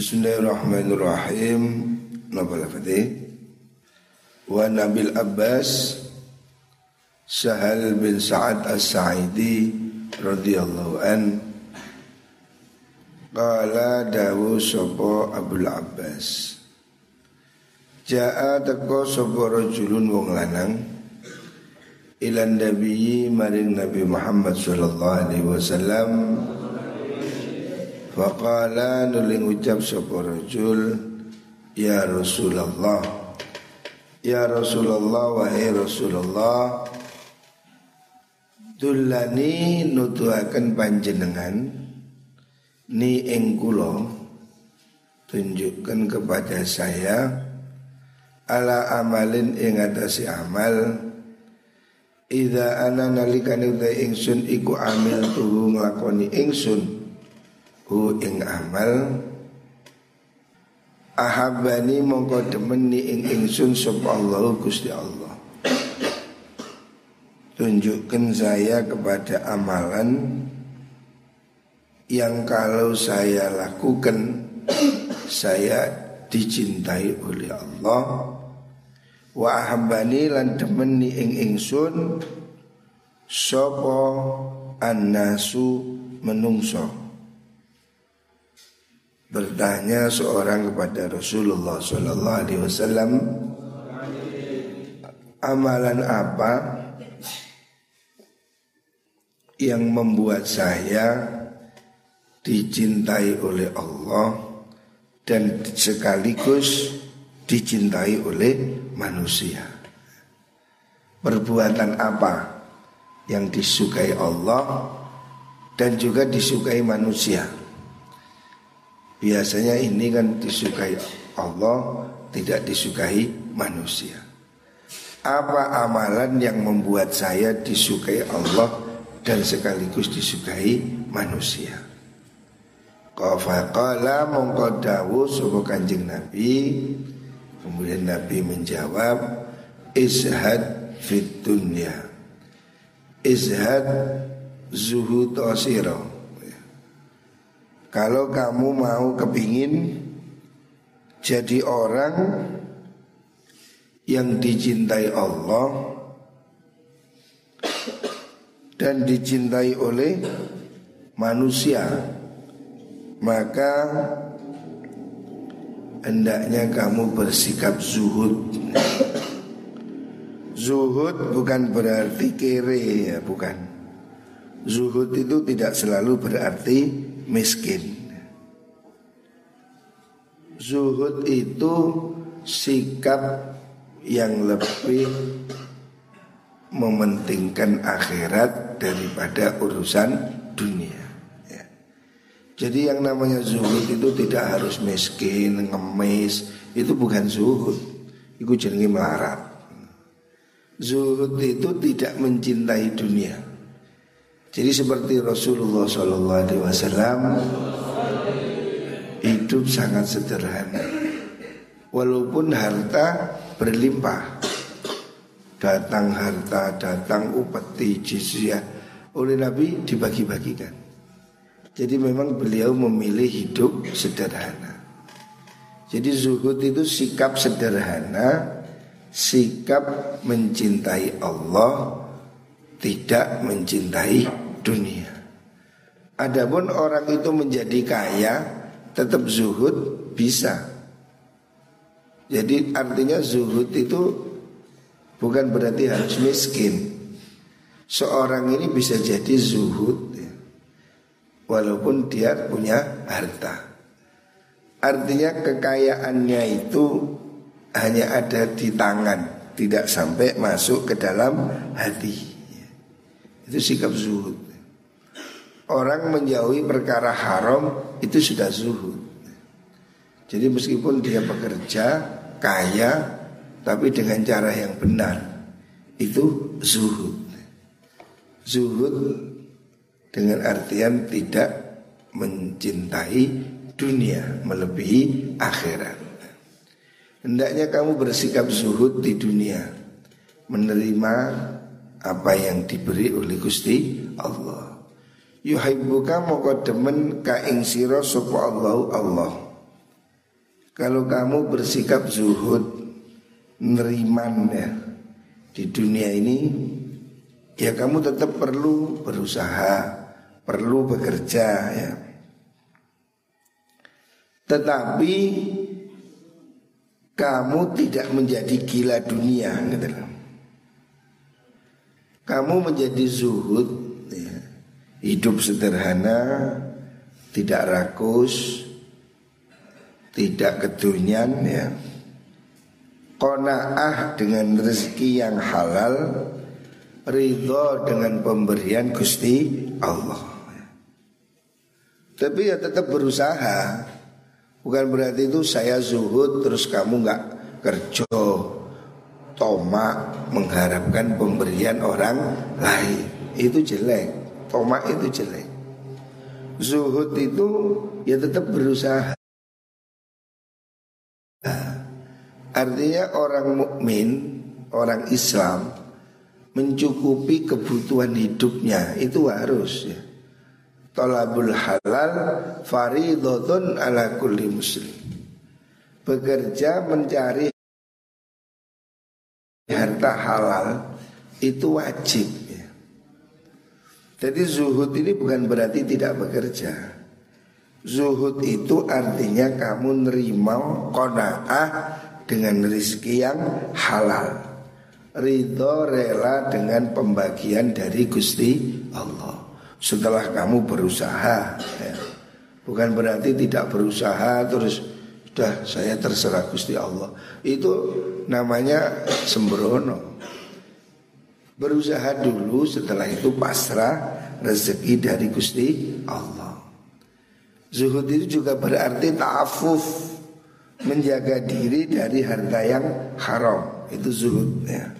Bismillahirrahmanirrahim. Napa lafati? Wa Nabil Abbas Sahal bin Sa'ad As-Sa'idi radhiyallahu an Qala dawu sapa Abdul Abbas Ja'a teko sapa rajulun wong lanang ilan nabiyyi maring Nabi Muhammad sallallahu alaihi wasallam Faqala nuling ucap sapa rajul ya Rasulullah Ya Rasulullah wahai Rasulullah Dulani nutuhaken panjenengan ni ing kula tunjukkan kepada saya ala amalin ing atase amal. Ida ana nalikane uta ingsun iku amil tuhu nglakoni ingsun hu ing amal. Ahabani mongko demen ni ing ingsun sapa Allah Gusti Allah. Tunjukkan saya kepada amalan yang kalau saya lakukan saya dicintai oleh Allah. Wa ahabbani lan temeni ing ingsun sapa annasu menungso bertanya seorang kepada Rasulullah sallallahu alaihi wasallam amalan apa yang membuat saya dicintai oleh Allah dan sekaligus dicintai oleh manusia. Perbuatan apa yang disukai Allah dan juga disukai manusia. Biasanya ini kan disukai Allah, tidak disukai manusia. Apa amalan yang membuat saya disukai Allah dan sekaligus disukai manusia. Qafaqala mongko dawu sapa Kanjeng Nabi Kemudian Nabi menjawab Izhad fit dunya Izhad zuhud osiro Kalau kamu mau kepingin Jadi orang Yang dicintai Allah dan dicintai oleh manusia maka hendaknya kamu bersikap zuhud. Zuhud bukan berarti kere ya bukan. Zuhud itu tidak selalu berarti miskin zuhud itu sikap yang lebih mementingkan akhirat daripada urusan dunia. Ya. Jadi yang namanya zuhud itu tidak harus miskin, ngemis, itu bukan zuhud. Itu jenenge melarat. Zuhud itu tidak mencintai dunia. Jadi seperti Rasulullah Wasallam hidup sangat sederhana, walaupun harta berlimpah datang harta, datang upeti, jizyah oleh Nabi dibagi-bagikan. Jadi memang beliau memilih hidup sederhana. Jadi zuhud itu sikap sederhana, sikap mencintai Allah, tidak mencintai dunia. Adapun orang itu menjadi kaya, tetap zuhud bisa. Jadi artinya zuhud itu Bukan berarti harus miskin Seorang ini bisa jadi zuhud ya. Walaupun dia punya harta Artinya kekayaannya itu hanya ada di tangan Tidak sampai masuk ke dalam hati Itu sikap zuhud Orang menjauhi perkara haram itu sudah zuhud Jadi meskipun dia bekerja, kaya, tapi dengan cara yang benar itu zuhud. Zuhud dengan artian tidak mencintai dunia melebihi akhirat. Hendaknya kamu bersikap zuhud di dunia, menerima apa yang diberi oleh Gusti Allah. Yuhibbuka moko demen ka ing sira sapa Allah Allah. Kalau kamu bersikap zuhud Neriman ya Di dunia ini Ya kamu tetap perlu berusaha Perlu bekerja ya Tetapi Kamu tidak menjadi gila dunia gitu Kamu menjadi zuhud ya. Hidup sederhana Tidak rakus Tidak kedunian ya. Kona'ah dengan rezeki yang halal Ridho dengan pemberian Gusti Allah Tapi ya tetap berusaha. Bukan berarti itu saya zuhud terus kamu nggak kerja Tomak mengharapkan pemberian orang lain. Itu jelek. Tomak itu jelek. Zuhud itu ya tetap berusaha. Artinya orang mukmin, orang Islam mencukupi kebutuhan hidupnya. Itu harus ya. Tolabul halal faridotun ala kulli muslim. Bekerja mencari harta halal itu wajib ya. Jadi zuhud ini bukan berarti tidak bekerja. Zuhud itu artinya kamu nerima kona'ah dengan rezeki yang halal Ridho rela dengan pembagian dari Gusti Allah Setelah kamu berusaha ya. Bukan berarti tidak berusaha terus Sudah saya terserah Gusti Allah. Itu namanya sembrono. Berusaha dulu setelah itu pasrah rezeki dari Gusti Allah. Zuhud itu juga berarti ta'afuf menjaga diri dari harta yang haram. Itu zuhud ya.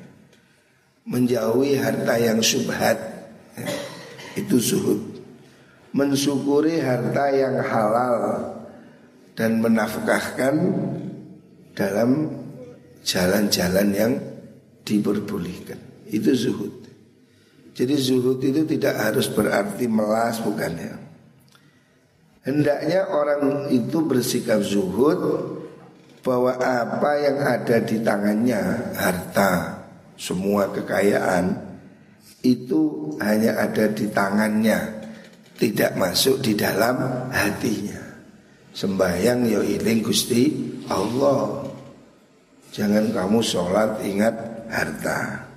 menjauhi harta yang subhat ya. itu zuhud. Mensyukuri harta yang halal dan menafkahkan dalam jalan-jalan yang diperbolehkan. Itu zuhud. Jadi zuhud itu tidak harus berarti melas bukan ya. Hendaknya orang itu bersikap zuhud bahwa apa yang ada di tangannya, harta, semua kekayaan itu hanya ada di tangannya, tidak masuk di dalam hatinya. Sembahyang yo ya iling Gusti Allah. Jangan kamu sholat ingat harta.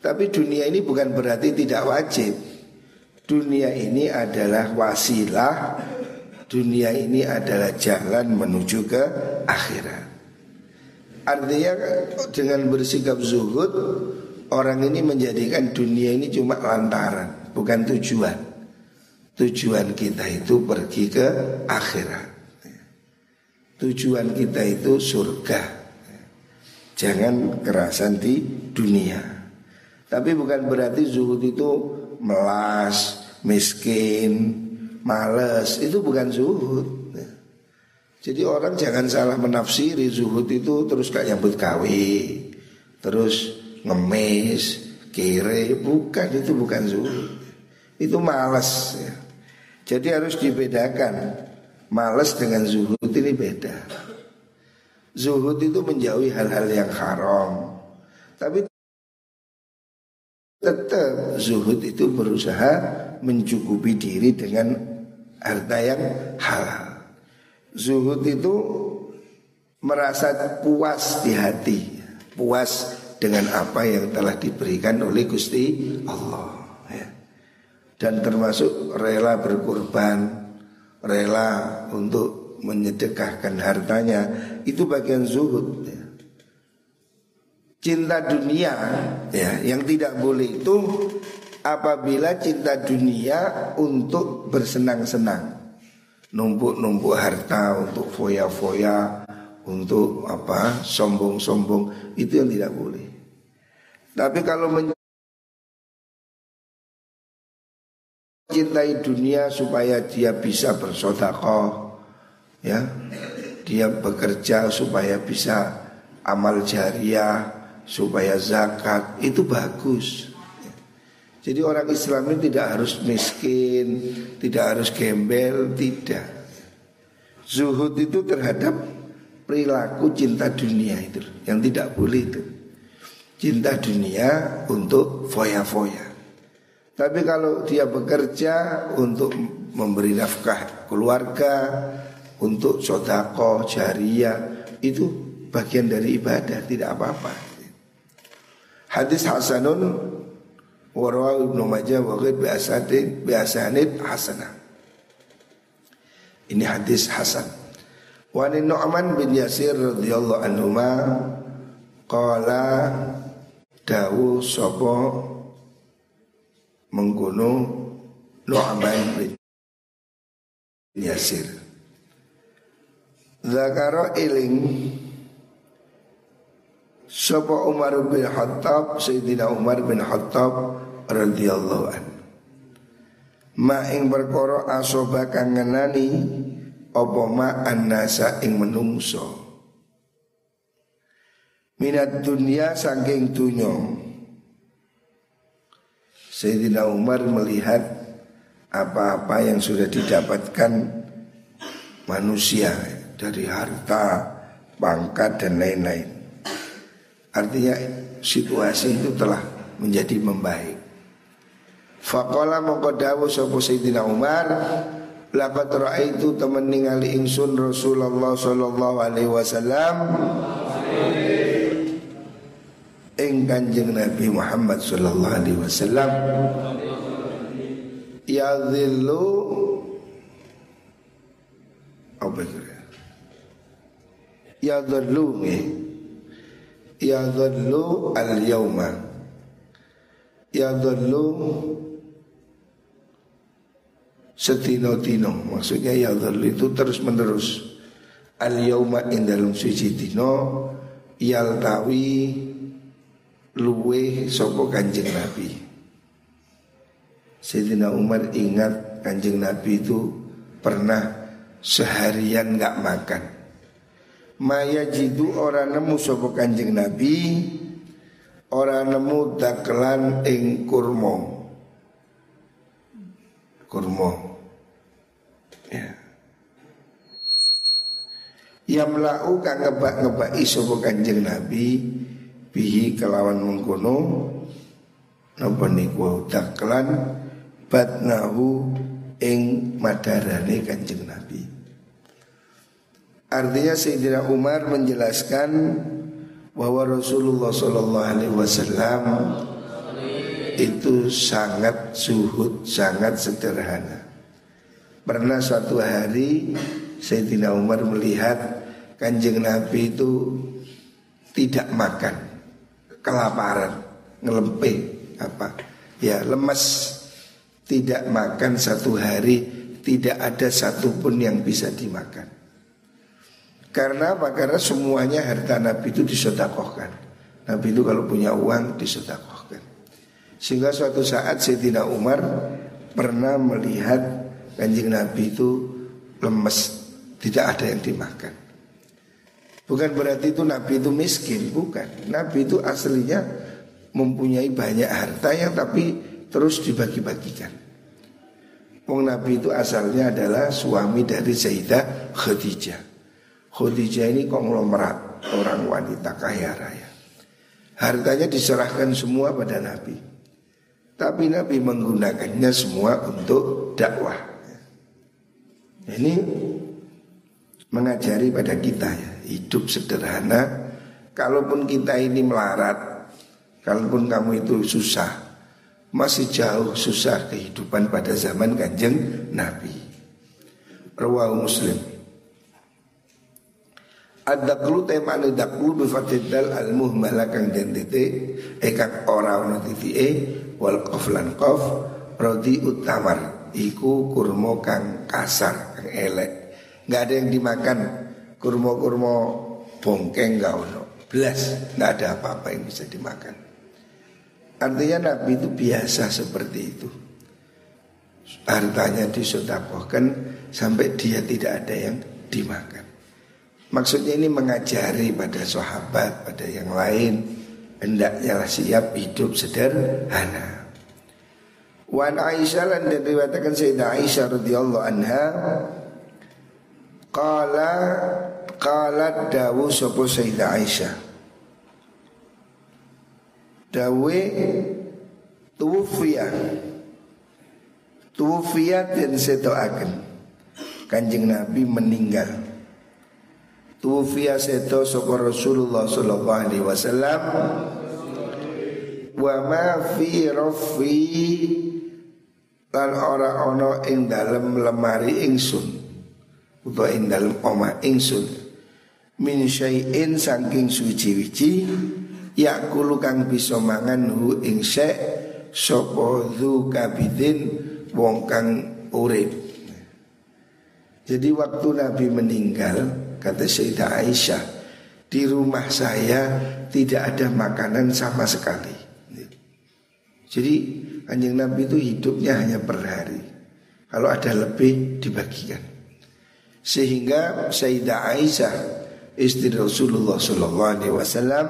Tapi dunia ini bukan berarti tidak wajib. Dunia ini adalah wasilah dunia ini adalah jalan menuju ke akhirat. Artinya dengan bersikap zuhud orang ini menjadikan dunia ini cuma lantaran, bukan tujuan. Tujuan kita itu pergi ke akhirat. Tujuan kita itu surga. Jangan kerasan di dunia. Tapi bukan berarti zuhud itu melas, miskin, males itu bukan zuhud. Jadi orang jangan salah menafsiri zuhud itu terus kayak nyambut kawi, terus ngemis, kere, bukan itu bukan zuhud. Itu malas ya. Jadi harus dibedakan Malas dengan zuhud beda Zuhud itu menjauhi hal-hal yang haram Tapi tetap zuhud itu berusaha mencukupi diri dengan harta yang halal. Zuhud itu merasa puas di hati, puas dengan apa yang telah diberikan oleh Gusti Allah. Ya. Dan termasuk rela berkorban, rela untuk menyedekahkan hartanya, itu bagian zuhud. Ya. Cinta dunia, ya, yang tidak boleh itu apabila cinta dunia untuk bersenang-senang numpuk-numpuk harta untuk foya-foya untuk apa sombong-sombong itu yang tidak boleh tapi kalau mencintai dunia supaya dia bisa bersodakoh ya dia bekerja supaya bisa amal jariah supaya zakat itu bagus jadi orang Islam ini tidak harus miskin, tidak harus gembel, tidak. Zuhud itu terhadap perilaku cinta dunia itu yang tidak boleh itu. Cinta dunia untuk foya-foya. Tapi kalau dia bekerja untuk memberi nafkah keluarga, untuk sodako, jariah, itu bagian dari ibadah, tidak apa-apa. Hadis Hasanun Warwa Ibnu Majah wa biasatin biasanid hasanah. Ini hadis Hasan. Wa Nu'man bin Yasir radhiyallahu anhu ma qala dawu sapa mengkono Nu'man bin Yasir. Zakara iling Sapa Umar bin Khattab Sayyidina Umar bin Khattab radhiyallahu an. Ma ing perkara asoba kang ngenani apa ma annasa ing menungso. Minat dunia saking dunya. Sayyidina Umar melihat apa-apa yang sudah didapatkan manusia dari harta, pangkat dan lain-lain. Artinya situasi itu telah menjadi membaik. Faqala mongko dawuh sapa Sayyidina Umar Laqad ra'aitu temen ningali ingsun Rasulullah sallallahu alaihi wasallam ing Kanjeng Nabi Muhammad sallallahu alaihi wasallam ya dhillu apa itu ya dhillu ya dhallu al yauma ya dhallu setino-tino. Maksudnya ya dhallu itu terus menerus al yauma in dalam suci dino yaltawi luwe sopo kanjeng nabi. Sayyidina Umar ingat kanjeng nabi itu pernah seharian nggak makan Maya jidu orang nemu sopo kanjeng Nabi Orang nemu daklan ing kurmo Kurmo Ya. Yang kang ngebak-ngebaki sopo kanjeng Nabi Bihi kelawan mengkono Napa niku daklan Batnahu ing madarane kanjeng Nabi Artinya Sayyidina Umar menjelaskan bahwa Rasulullah Shallallahu Alaihi Wasallam itu sangat suhud, sangat sederhana. Pernah suatu hari Sayyidina Umar melihat kanjeng Nabi itu tidak makan, kelaparan, ngelempeh apa, ya lemas, tidak makan satu hari, tidak ada satupun yang bisa dimakan. Karena apa? Karena semuanya harta Nabi itu disodakohkan Nabi itu kalau punya uang disodakohkan Sehingga suatu saat Sayyidina Umar pernah melihat kanjeng Nabi itu lemes Tidak ada yang dimakan. Bukan berarti itu Nabi itu miskin Bukan. Nabi itu aslinya mempunyai banyak harta yang tapi terus dibagi-bagikan. Wong Nabi itu asalnya adalah suami dari Sayyidah Khadijah Khadijah ini konglomerat orang wanita kaya raya. Hartanya diserahkan semua pada Nabi. Tapi Nabi menggunakannya semua untuk dakwah. Ini mengajari pada kita ya hidup sederhana. Kalaupun kita ini melarat, kalaupun kamu itu susah, masih jauh susah kehidupan pada zaman kanjeng Nabi. Rawahu Muslim. Ad-daklu temane daklu bifatidal al muhmala kang den titik ekak ora ono titike wal qaf lan rodi utamar iku kurma kang kasar kang elek. Nggak ada yang dimakan kurma-kurma bongkeng nggak ono. Belas nggak ada apa-apa yang bisa dimakan. Artinya Nabi itu biasa seperti itu. Hartanya disodakohkan sampai dia tidak ada yang dimakan Maksudnya ini mengajari pada sahabat, pada yang lain. Hendaknya siap hidup sederhana. Wan Aisyah lan diriwayatkan Sayyidah Aisyah radhiyallahu anha qala Qalat dawu sopo Sayyidah Aisyah? Dawe Tuwufiyah. Tuwufiyah dan setoaken Kanjeng Nabi meninggal Tuwufiyah seto sopo Rasulullah Sallallahu Alaihi Wasallam. Wa ma fi rafi Lan ora ono ing dalem lemari ingsun. Utawa ing dalem oma ingsun. Min syai'in saking suci-wici yakulu kang bisa mangan hu ing syai' sapa dzu kabidin wong kang urip. Jadi waktu Nabi meninggal kata Sayyidah Aisyah di rumah saya tidak ada makanan sama sekali. Jadi anjing Nabi itu hidupnya hanya per hari. Kalau ada lebih dibagikan. Sehingga Sayyidah Aisyah istri Rasulullah Wasallam.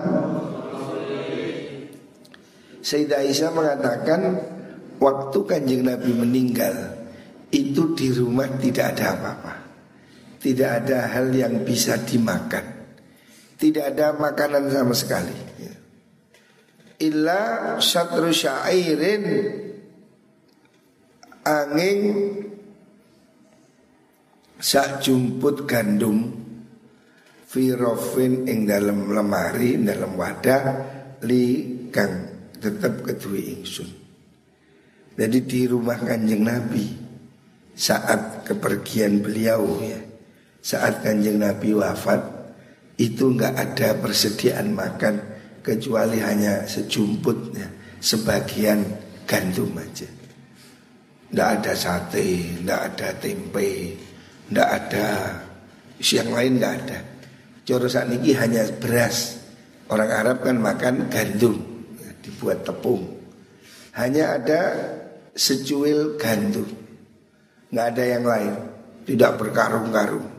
Sayyidah Aisyah mengatakan waktu kanjeng Nabi meninggal itu di rumah tidak ada apa-apa, tidak ada hal yang bisa dimakan, tidak ada makanan sama sekali. Illa syatru syairin angin sak jumput gandum firofin ing dalam lemari dalam wadah li kang tetap kedui ingsun. Jadi di rumah kanjeng Nabi saat kepergian beliau ya, saat kanjeng Nabi wafat itu nggak ada persediaan makan kecuali hanya sejumput ya, sebagian gandum aja. Nggak ada sate, nggak ada tempe, nggak ada siang lain nggak ada. Coro saat ini hanya beras. Orang Arab kan makan gandum, dibuat tepung. Hanya ada secuil gandum, nggak ada yang lain, tidak berkarung-karung.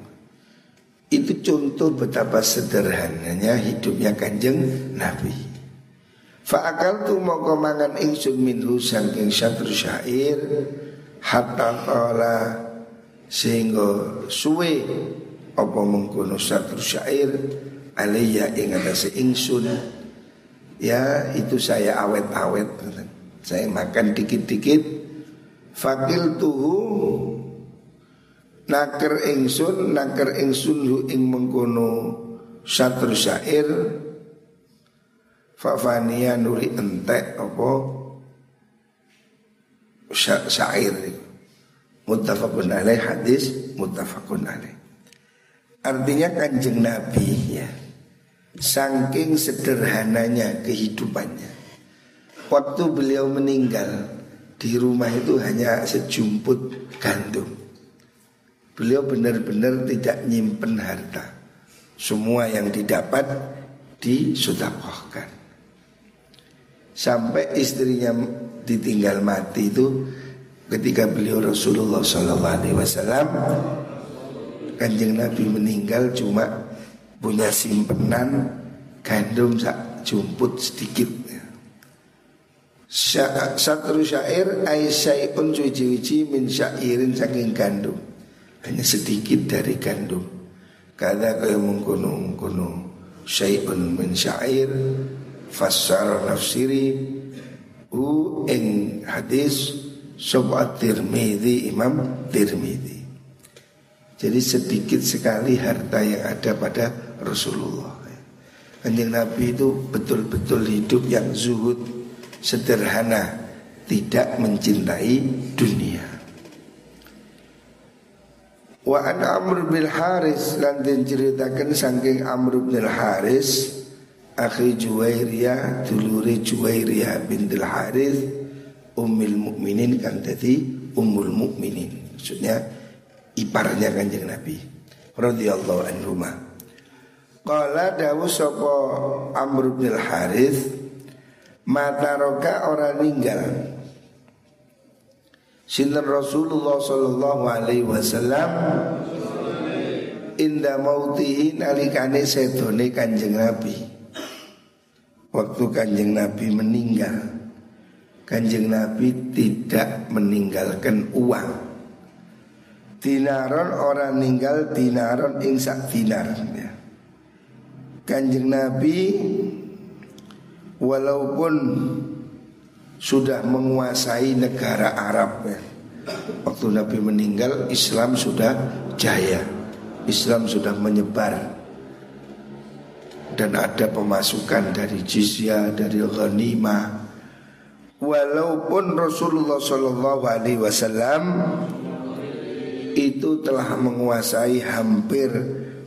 Itu contoh betapa sederhananya hidupnya kanjeng Nabi. Fa'akal tu mau kemangan ingsun minhu sangking syatru syair hatta kala sehingga suwe apa mengkono satu syair alaiya ing atase ingsun ya itu saya awet-awet saya makan dikit-dikit fakil tuhu naker ingsun naker ingsun hu ing mengkono satu syair. Fafania nuri entek apa? Syair Muttafaqun alaih hadis muttafaqun alaih. Artinya kanjeng Nabi ya Saking sederhananya kehidupannya. Waktu beliau meninggal Di rumah itu hanya sejumput gandum Beliau benar-benar tidak nyimpen harta. Semua yang didapat disudakohkan. Sampai istrinya ditinggal mati itu Ketika beliau Rasulullah SAW kanjeng Nabi meninggal cuma punya simpenan gandum sak jumput sedikit. Satu syair aisyaiun cuci-cuci min syairin saking gandum Hanya sedikit dari gandum Kada kaya mengkuno mengkuno Syai'un min syair nafsiri U ing hadis Sobat Tirmidhi Imam Tirmidhi jadi sedikit sekali harta yang ada pada Rasulullah. Kanjeng Nabi itu betul-betul hidup yang zuhud, sederhana, tidak mencintai dunia. Wa an Amr bin Haris lan den ceritakan saking Amr bin Haris akhi Juwairiyah duluri Juwairiyah bintil Haris ummul mukminin kan tadi ummul mukminin maksudnya iparnya kanjeng Nabi radhiyallahu anhu ma. Qala dawu sapa Amr bin Harith mata roka orang ninggal Sinten Rasulullah sallallahu alaihi wasallam inda mautihi nalikane sedone Kanjeng Nabi. Waktu Kanjeng Nabi meninggal, Kanjeng Nabi tidak meninggalkan uang Dinaron orang ninggal dinaron ing sak dinar ya. Kanjeng Nabi walaupun sudah menguasai negara Arab ya. Waktu Nabi meninggal Islam sudah jaya Islam sudah menyebar Dan ada pemasukan dari jizya, dari ghanimah Walaupun Rasulullah Shallallahu Alaihi Wasallam itu telah menguasai hampir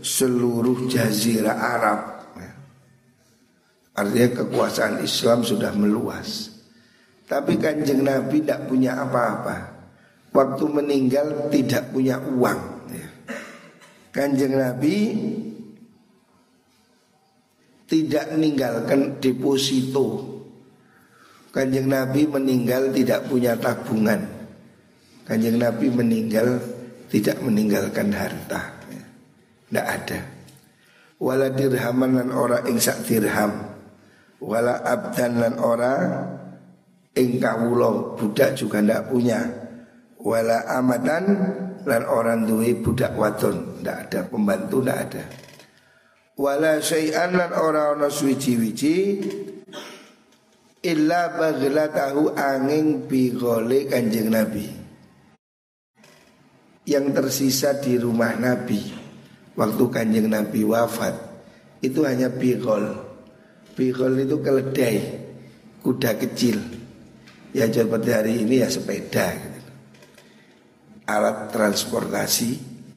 seluruh jazirah Arab. Artinya kekuasaan Islam sudah meluas. Tapi kanjeng Nabi tidak punya apa-apa. Waktu meninggal tidak punya uang. Kanjeng Nabi tidak meninggalkan deposito. Kanjeng Nabi meninggal tidak punya tabungan. Kanjeng Nabi meninggal tidak meninggalkan harta. Tidak ada. Wala dirhaman lan ora ing dirham. Wala abdan lan ora ing kawula budak juga ndak punya. Wala amatan lan orang duwe budak wadon. Ndak ada pembantu ndak ada. Wala syai'an lan ora ana suwiji-wiji illa tahu angin bigole kanjeng nabi. Yang tersisa di rumah nabi waktu kanjeng nabi wafat itu hanya bigol. Bigol itu keledai kuda kecil ya seperti hari ini ya sepeda. Gitu alat transportasi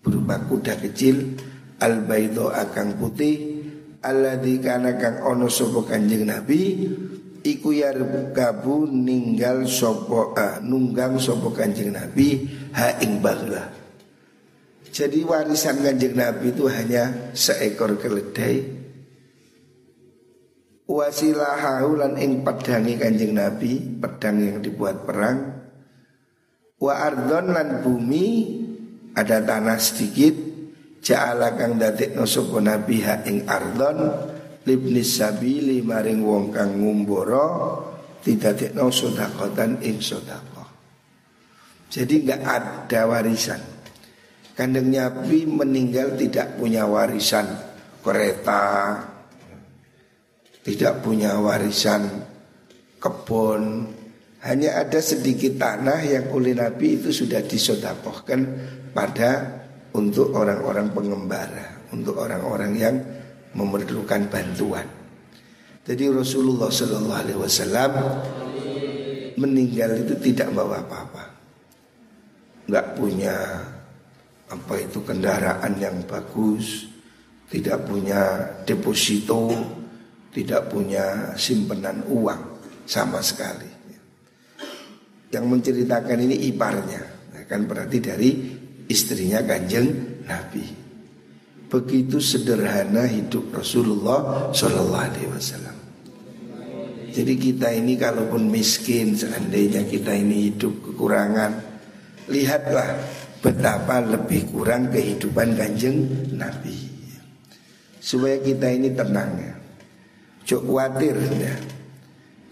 berupa kuda kecil al baido akang putih alladzi kana kang ono sapa kanjeng nabi iku gabu ninggal sapa uh, nunggang sapa kanjeng nabi ha ing bagla. Jadi warisan kanjeng nabi itu hanya seekor keledai wasilah lan ing pedangi kanjeng nabi pedang yang dibuat perang Wa ardon lan bumi ada tanah sedikit Ja'ala kang dadekno sapa nabi ha ing ardon libni sabili maring wong kang ngumbara didadekno sedekatan ing sedekah. Jadi enggak ada warisan. Kandeng Nabi meninggal tidak punya warisan kereta, tidak punya warisan kebun, hanya ada sedikit tanah yang oleh Nabi itu sudah disodakohkan pada untuk orang-orang pengembara, untuk orang-orang yang memerlukan bantuan. Jadi Rasulullah Shallallahu Alaihi Wasallam meninggal itu tidak bawa apa-apa, nggak punya apa itu kendaraan yang bagus, tidak punya deposito, tidak punya simpenan uang sama sekali. Yang menceritakan ini iparnya nah, Kan berarti dari istrinya kanjeng Nabi Begitu sederhana hidup Rasulullah Shallallahu Alaihi Wasallam. Jadi kita ini kalaupun miskin Seandainya kita ini hidup kekurangan Lihatlah betapa lebih kurang kehidupan kanjeng Nabi Supaya kita ini tenang ya Cuk khawatir ya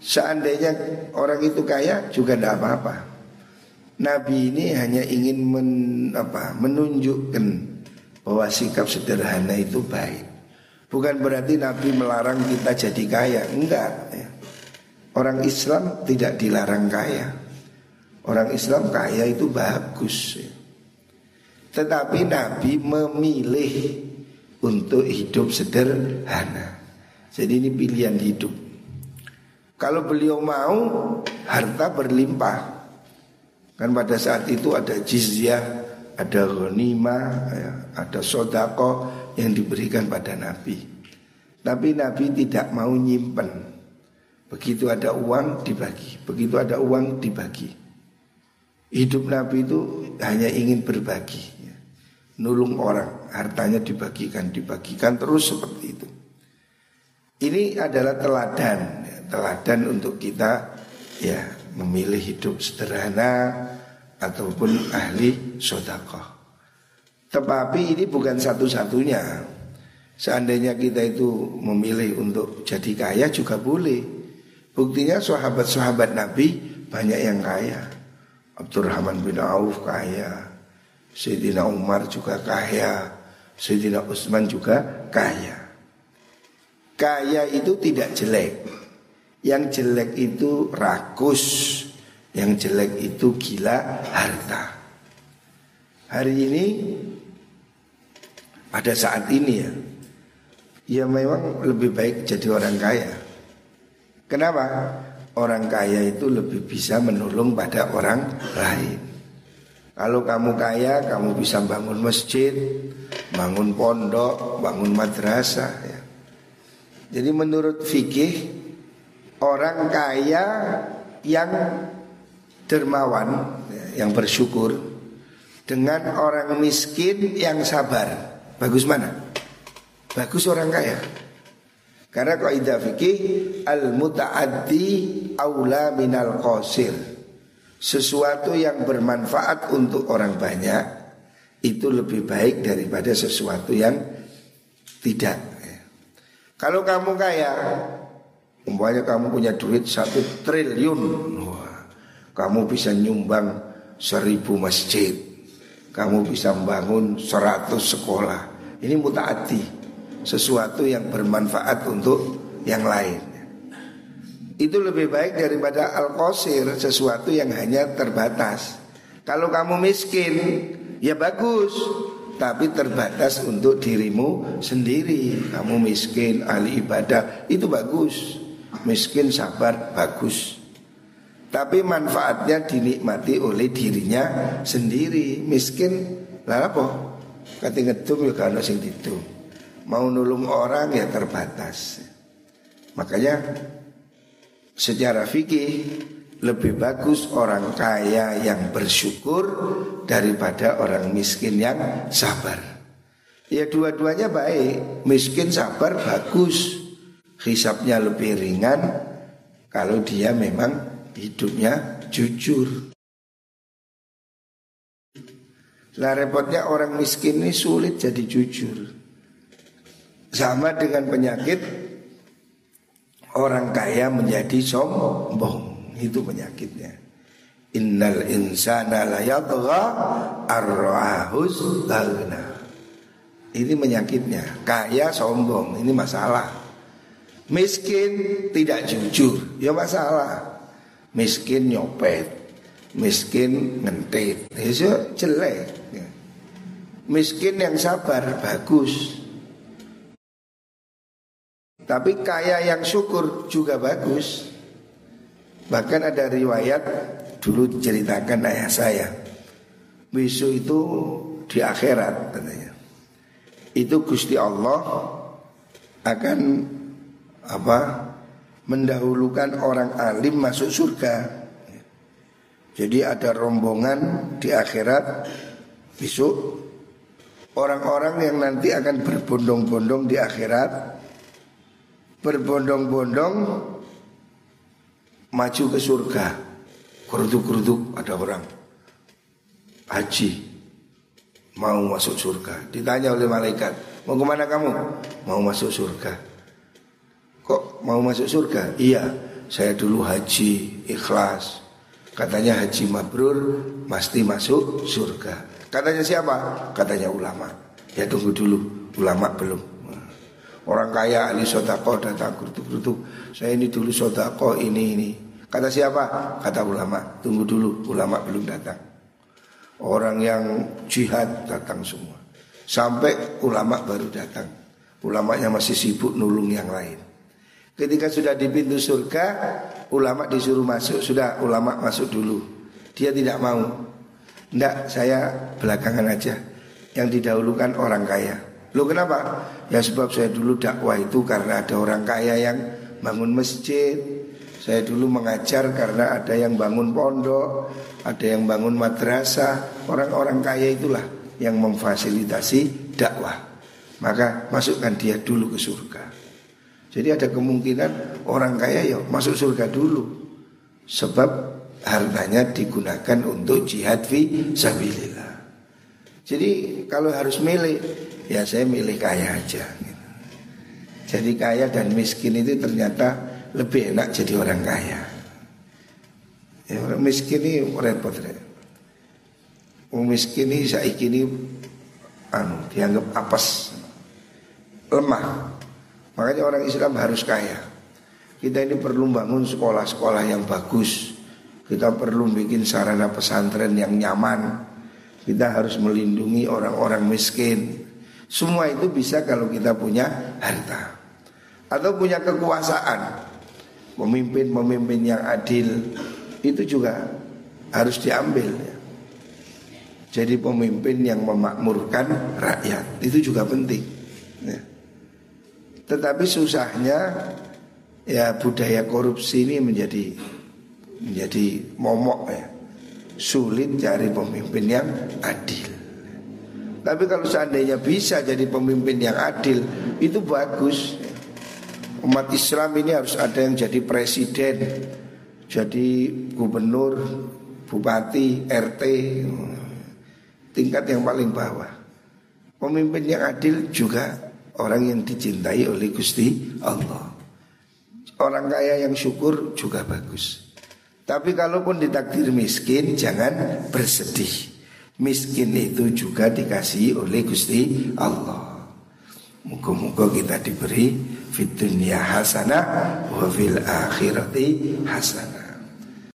Seandainya orang itu kaya juga tidak apa-apa. Nabi ini hanya ingin men, apa, menunjukkan bahwa sikap sederhana itu baik. Bukan berarti Nabi melarang kita jadi kaya, enggak. Ya. Orang Islam tidak dilarang kaya. Orang Islam kaya itu bagus. Ya. Tetapi Nabi memilih untuk hidup sederhana. Jadi ini pilihan hidup. Kalau beliau mau harta berlimpah. Kan pada saat itu ada jizyah, ada ghanimah, ya, ada sodako yang diberikan pada Nabi. Tapi Nabi tidak mau nyimpen. Begitu ada uang dibagi, begitu ada uang dibagi. Hidup Nabi itu hanya ingin berbagi, nulung orang, hartanya dibagikan, dibagikan terus seperti itu. Ini adalah teladan, ya, teladan untuk kita ya memilih hidup sederhana ataupun ahli sodakoh. Tetapi ini bukan satu-satunya. Seandainya kita itu memilih untuk jadi kaya juga boleh. Buktinya sahabat-sahabat Nabi banyak yang kaya. Abdurrahman bin Auf kaya, Sayyidina Umar juga kaya, Sayyidina Utsman juga kaya. Kaya itu tidak jelek. Yang jelek itu rakus, yang jelek itu gila harta. Hari ini pada saat ini ya, ya memang lebih baik jadi orang kaya. Kenapa? Orang kaya itu lebih bisa menolong pada orang lain. Kalau kamu kaya, kamu bisa bangun masjid, bangun pondok, bangun madrasah. Jadi menurut fikih orang kaya yang dermawan, yang bersyukur dengan orang miskin yang sabar. Bagus mana? Bagus orang kaya. Karena kaidah fikih al mutaaddi aula minal qasir. Sesuatu yang bermanfaat untuk orang banyak itu lebih baik daripada sesuatu yang tidak. Kalau kamu kaya, umpamanya kamu punya duit satu triliun, wah, kamu bisa nyumbang seribu masjid, kamu bisa membangun seratus sekolah. Ini mutaati, sesuatu yang bermanfaat untuk yang lain. Itu lebih baik daripada al-qasir, sesuatu yang hanya terbatas. Kalau kamu miskin, ya bagus, tapi terbatas untuk dirimu sendiri. Kamu miskin, ahli ibadah, itu bagus. Miskin, sabar, bagus. Tapi manfaatnya dinikmati oleh dirinya sendiri. Miskin, lah apa? Kati ngedum ya karena sing itu. Mau nulung orang ya terbatas. Makanya secara fikih lebih bagus orang kaya yang bersyukur daripada orang miskin yang sabar. Ya dua-duanya baik, miskin sabar bagus, hisapnya lebih ringan kalau dia memang hidupnya jujur. Lah repotnya orang miskin ini sulit jadi jujur. Sama dengan penyakit orang kaya menjadi sombong. Itu penyakitnya. Innal insana la yatgha arrahus Ini penyakitnya. Kaya sombong, ini masalah. Miskin tidak jujur, ya masalah. Miskin nyopet, miskin ngentit, itu jelek. Miskin yang sabar bagus. Tapi kaya yang syukur juga bagus. Bahkan ada riwayat dulu ceritakan ayah saya. Besok itu di akhirat katanya. Itu Gusti Allah akan apa? mendahulukan orang alim masuk surga. Jadi ada rombongan di akhirat besok orang-orang yang nanti akan berbondong-bondong di akhirat berbondong-bondong maju ke surga. Keruduk-keruduk ada orang haji mau masuk surga. Ditanya oleh malaikat, mau ke mana kamu? Mau masuk surga. Kok mau masuk surga? Iya, saya dulu haji ikhlas. Katanya haji mabrur pasti masuk surga. Katanya siapa? Katanya ulama. Ya tunggu dulu, ulama belum. Orang kaya ahli sodako datang keruduk-keruduk. Saya ini dulu sodako ini ini. Kata siapa? Kata ulama. Tunggu dulu, ulama belum datang. Orang yang jihad datang semua. Sampai ulama baru datang. Ulamanya masih sibuk nulung yang lain. Ketika sudah di pintu surga, ulama disuruh masuk. Sudah ulama masuk dulu. Dia tidak mau. Tidak, saya belakangan aja. Yang didahulukan orang kaya. Lo kenapa? Ya sebab saya dulu dakwah itu karena ada orang kaya yang bangun masjid, saya dulu mengajar karena ada yang bangun pondok, ada yang bangun madrasah. Orang-orang kaya itulah yang memfasilitasi dakwah. Maka masukkan dia dulu ke surga. Jadi ada kemungkinan orang kaya ya masuk surga dulu. Sebab hartanya digunakan untuk jihad fi sabilillah. Jadi kalau harus milih, ya saya milih kaya aja. Jadi kaya dan miskin itu ternyata lebih enak jadi orang kaya. Ya, orang miskin ini repot. Wong miskin ini saiki ini anu dianggap apes lemah. Makanya orang Islam harus kaya. Kita ini perlu bangun sekolah-sekolah yang bagus. Kita perlu bikin sarana pesantren yang nyaman. Kita harus melindungi orang-orang miskin. Semua itu bisa kalau kita punya harta atau punya kekuasaan. Pemimpin-pemimpin yang adil itu juga harus diambil. Ya. Jadi pemimpin yang memakmurkan rakyat itu juga penting. Ya. Tetapi susahnya ya budaya korupsi ini menjadi menjadi momok ya. Sulit cari pemimpin yang adil. Tapi kalau seandainya bisa jadi pemimpin yang adil itu bagus. Umat Islam ini harus ada yang jadi presiden, jadi gubernur, bupati, RT tingkat yang paling bawah. Pemimpin yang adil juga orang yang dicintai oleh Gusti Allah. Orang kaya yang syukur juga bagus. Tapi kalaupun ditakdir miskin jangan bersedih. Miskin itu juga dikasih oleh Gusti Allah. Muka-muka kita diberi fit dunia hasanah wa fil akhirati hasanah.